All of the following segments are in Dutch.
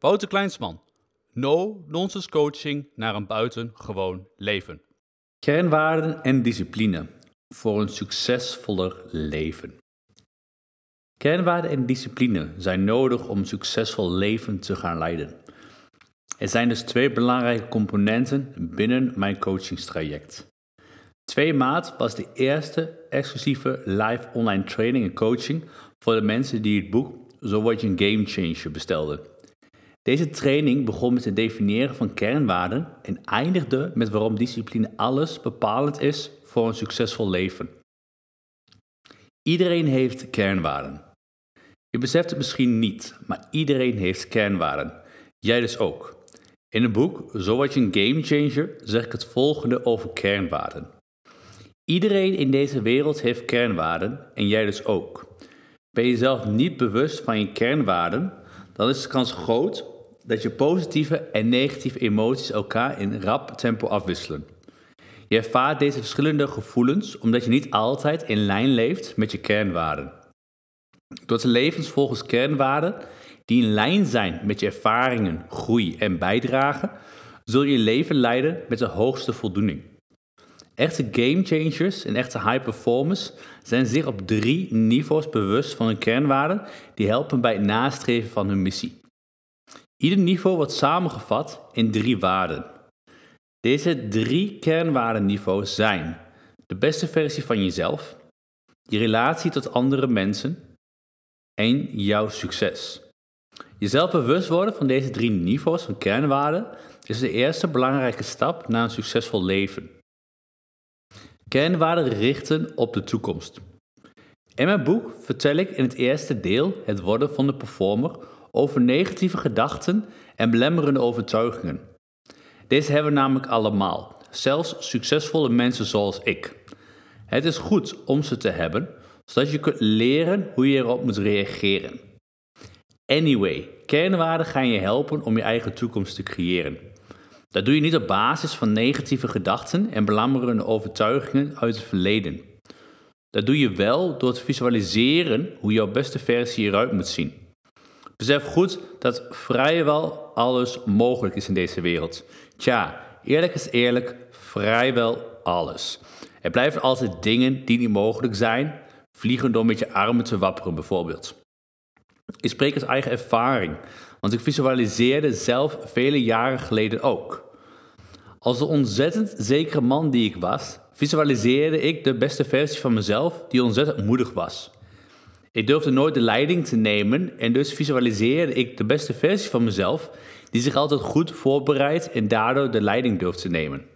Wouter Kleinsman. No-nonsense coaching naar een buitengewoon leven. Kernwaarden en discipline voor een succesvoller leven. Kernwaarden en discipline zijn nodig om een succesvol leven te gaan leiden. Er zijn dus twee belangrijke componenten binnen mijn coachingstraject. 2 maart was de eerste exclusieve live online training en coaching voor de mensen die het boek Zo word je een game changer bestelden. Deze training begon met het definiëren van kernwaarden en eindigde met waarom discipline alles bepalend is voor een succesvol leven. Iedereen heeft kernwaarden. Je beseft het misschien niet, maar iedereen heeft kernwaarden. Jij dus ook. In het boek Zo word je een game changer zeg ik het volgende over kernwaarden. Iedereen in deze wereld heeft kernwaarden en jij dus ook. Ben je zelf niet bewust van je kernwaarden, dan is de kans groot dat je positieve en negatieve emoties elkaar in rap tempo afwisselen. Je ervaart deze verschillende gevoelens omdat je niet altijd in lijn leeft met je kernwaarden. Door te leven volgens kernwaarden die in lijn zijn met je ervaringen, groei en bijdrage, zul je leven leiden met de hoogste voldoening. Echte game changers en echte high performers zijn zich op drie niveaus bewust van hun kernwaarden die helpen bij het nastreven van hun missie. Ieder niveau wordt samengevat in drie waarden. Deze drie kernwaardenniveaus zijn de beste versie van jezelf, je relatie tot andere mensen en jouw succes. Jezelf bewust worden van deze drie niveaus van kernwaarden is de eerste belangrijke stap naar een succesvol leven. Kernwaarden richten op de toekomst. In mijn boek vertel ik in het eerste deel, het worden van de performer, over negatieve gedachten en belemmerende overtuigingen. Deze hebben we namelijk allemaal, zelfs succesvolle mensen zoals ik. Het is goed om ze te hebben, zodat je kunt leren hoe je erop moet reageren. Anyway, kernwaarden gaan je helpen om je eigen toekomst te creëren. Dat doe je niet op basis van negatieve gedachten en belemmerende overtuigingen uit het verleden. Dat doe je wel door te visualiseren hoe jouw beste versie eruit moet zien. Besef goed dat vrijwel alles mogelijk is in deze wereld. Tja, eerlijk is eerlijk, vrijwel alles. Er blijven altijd dingen die niet mogelijk zijn, vliegen door met je armen te wapperen bijvoorbeeld. Ik spreek uit eigen ervaring, want ik visualiseerde zelf vele jaren geleden ook. Als de ontzettend zekere man die ik was, visualiseerde ik de beste versie van mezelf die ontzettend moedig was. Ik durfde nooit de leiding te nemen en dus visualiseerde ik de beste versie van mezelf die zich altijd goed voorbereidt en daardoor de leiding durft te nemen.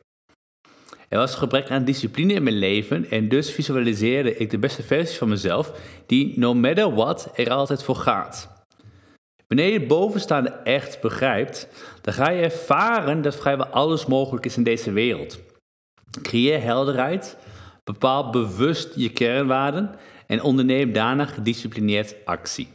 Er was gebrek aan discipline in mijn leven en dus visualiseerde ik de beste versie van mezelf die no matter what er altijd voor gaat. Wanneer je het bovenstaande echt begrijpt, dan ga je ervaren dat vrijwel alles mogelijk is in deze wereld. Creëer helderheid, bepaal bewust je kernwaarden en onderneem daarna gedisciplineerd actie.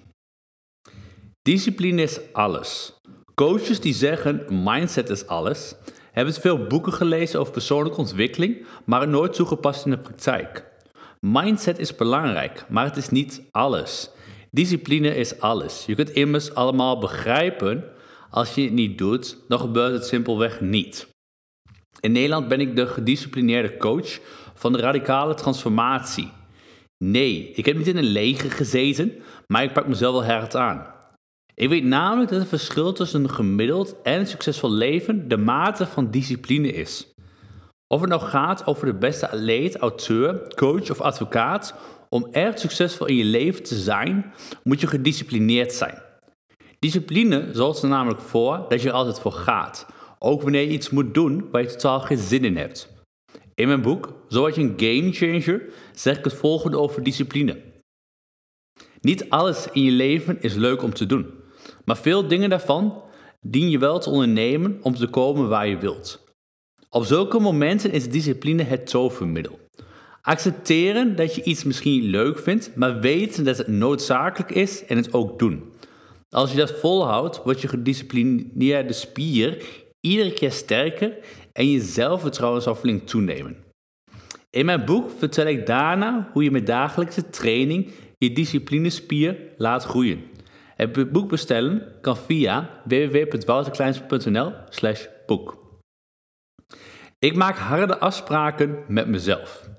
Discipline is alles. Coaches die zeggen mindset is alles, hebben veel boeken gelezen over persoonlijke ontwikkeling, maar nooit toegepast in de praktijk. Mindset is belangrijk, maar het is niet alles. Discipline is alles. Je kunt immers allemaal begrijpen, als je het niet doet, dan gebeurt het simpelweg niet. In Nederland ben ik de gedisciplineerde coach van de radicale transformatie. Nee, ik heb niet in een leger gezeten, maar ik pak mezelf wel hard aan. Ik weet namelijk dat het verschil tussen een gemiddeld en een succesvol leven de mate van discipline is. Of het nou gaat over de beste atleet, auteur, coach of advocaat, om echt succesvol in je leven te zijn, moet je gedisciplineerd zijn. Discipline zorgt er namelijk voor dat je er altijd voor gaat, ook wanneer je iets moet doen waar je totaal geen zin in hebt. In mijn boek, Zo je een game changer, zeg ik het volgende over discipline. Niet alles in je leven is leuk om te doen, maar veel dingen daarvan dien je wel te ondernemen om te komen waar je wilt. Op zulke momenten is discipline het tovermiddel. Accepteren dat je iets misschien leuk vindt, maar weten dat het noodzakelijk is en het ook doen. Als je dat volhoudt, wordt je gedisciplineerde spier iedere keer sterker en je zelfvertrouwen zal flink toenemen. In mijn boek vertel ik daarna hoe je met dagelijkse training je disciplinespier laat groeien. Het boek bestellen kan via www.wouterkleinsman.nl slash boek. Ik maak harde afspraken met mezelf.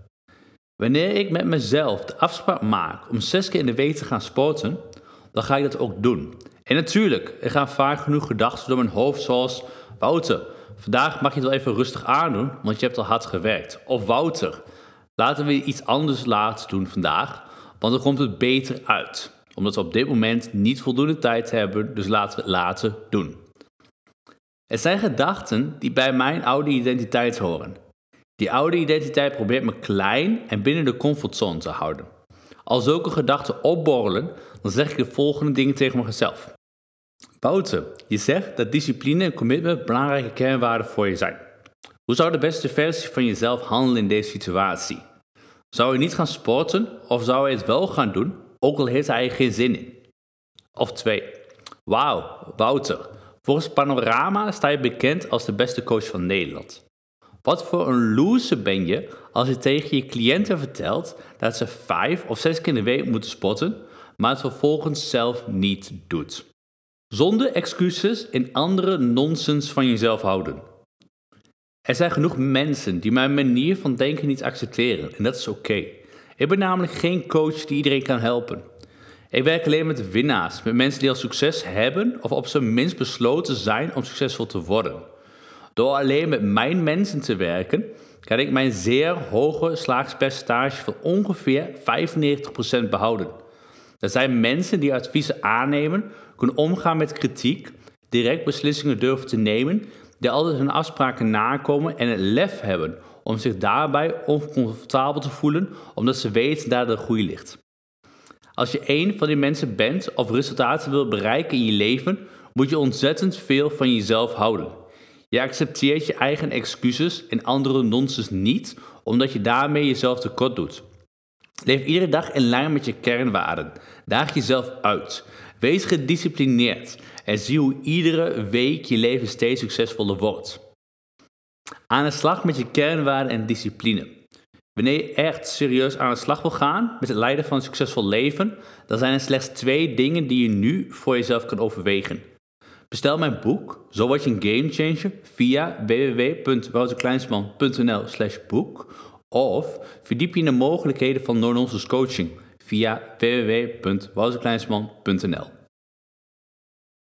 Wanneer ik met mezelf de afspraak maak om zes keer in de week te gaan sporten, dan ga ik dat ook doen. En natuurlijk, er gaan vaak genoeg gedachten door mijn hoofd zoals... Wouter, vandaag mag je het wel even rustig aandoen, want je hebt al hard gewerkt. Of Wouter, laten we iets anders laten doen vandaag, want dan komt het beter uit. Omdat we op dit moment niet voldoende tijd hebben, dus laten we het laten doen. Het zijn gedachten die bij mijn oude identiteit horen. Die oude identiteit probeert me klein en binnen de comfortzone te houden. Als zulke gedachten opborrelen, dan zeg ik de volgende dingen tegen mezelf. Wouter, je zegt dat discipline en commitment belangrijke kernwaarden voor je zijn. Hoe zou de beste versie van jezelf handelen in deze situatie? Zou je niet gaan sporten of zou je het wel gaan doen, ook al heeft hij er geen zin in? Of twee. Wauw, Wouter, volgens Panorama sta je bekend als de beste coach van Nederland. Wat voor een loser ben je als je tegen je cliënten vertelt dat ze vijf of zes keer in de week moeten sporten, maar het vervolgens zelf niet doet? Zonder excuses en andere nonsens van jezelf houden. Er zijn genoeg mensen die mijn manier van denken niet accepteren en dat is oké. Ik ben namelijk geen coach die iedereen kan helpen. Ik werk alleen met winnaars, met mensen die al succes hebben of op zijn minst besloten zijn om succesvol te worden. Door alleen met mijn mensen te werken, kan ik mijn zeer hoge slagspercentage van ongeveer 95% behouden. Er zijn mensen die adviezen aannemen, kunnen omgaan met kritiek, direct beslissingen durven te nemen, die altijd hun afspraken nakomen en het lef hebben om zich daarbij oncomfortabel te voelen, omdat ze weten dat de groei ligt. Als je één van die mensen bent of resultaten wil bereiken in je leven, moet je ontzettend veel van jezelf houden. Je accepteert je eigen excuses en andere nonsens niet, omdat je daarmee jezelf tekort doet. Leef iedere dag in lijn met je kernwaarden. Daag jezelf uit. Wees gedisciplineerd en zie hoe iedere week je leven steeds succesvoller wordt. Aan de slag met je kernwaarden en discipline. Wanneer je echt serieus aan de slag wil gaan met het leiden van een succesvol leven, dan zijn er slechts twee dingen die je nu voor jezelf kan overwegen. Bestel mijn boek, Zo word je een gamechanger, via www.wouterkleinsman.nl slash boek of verdiep je in de mogelijkheden van no coaching via www.wouterkleinsman.nl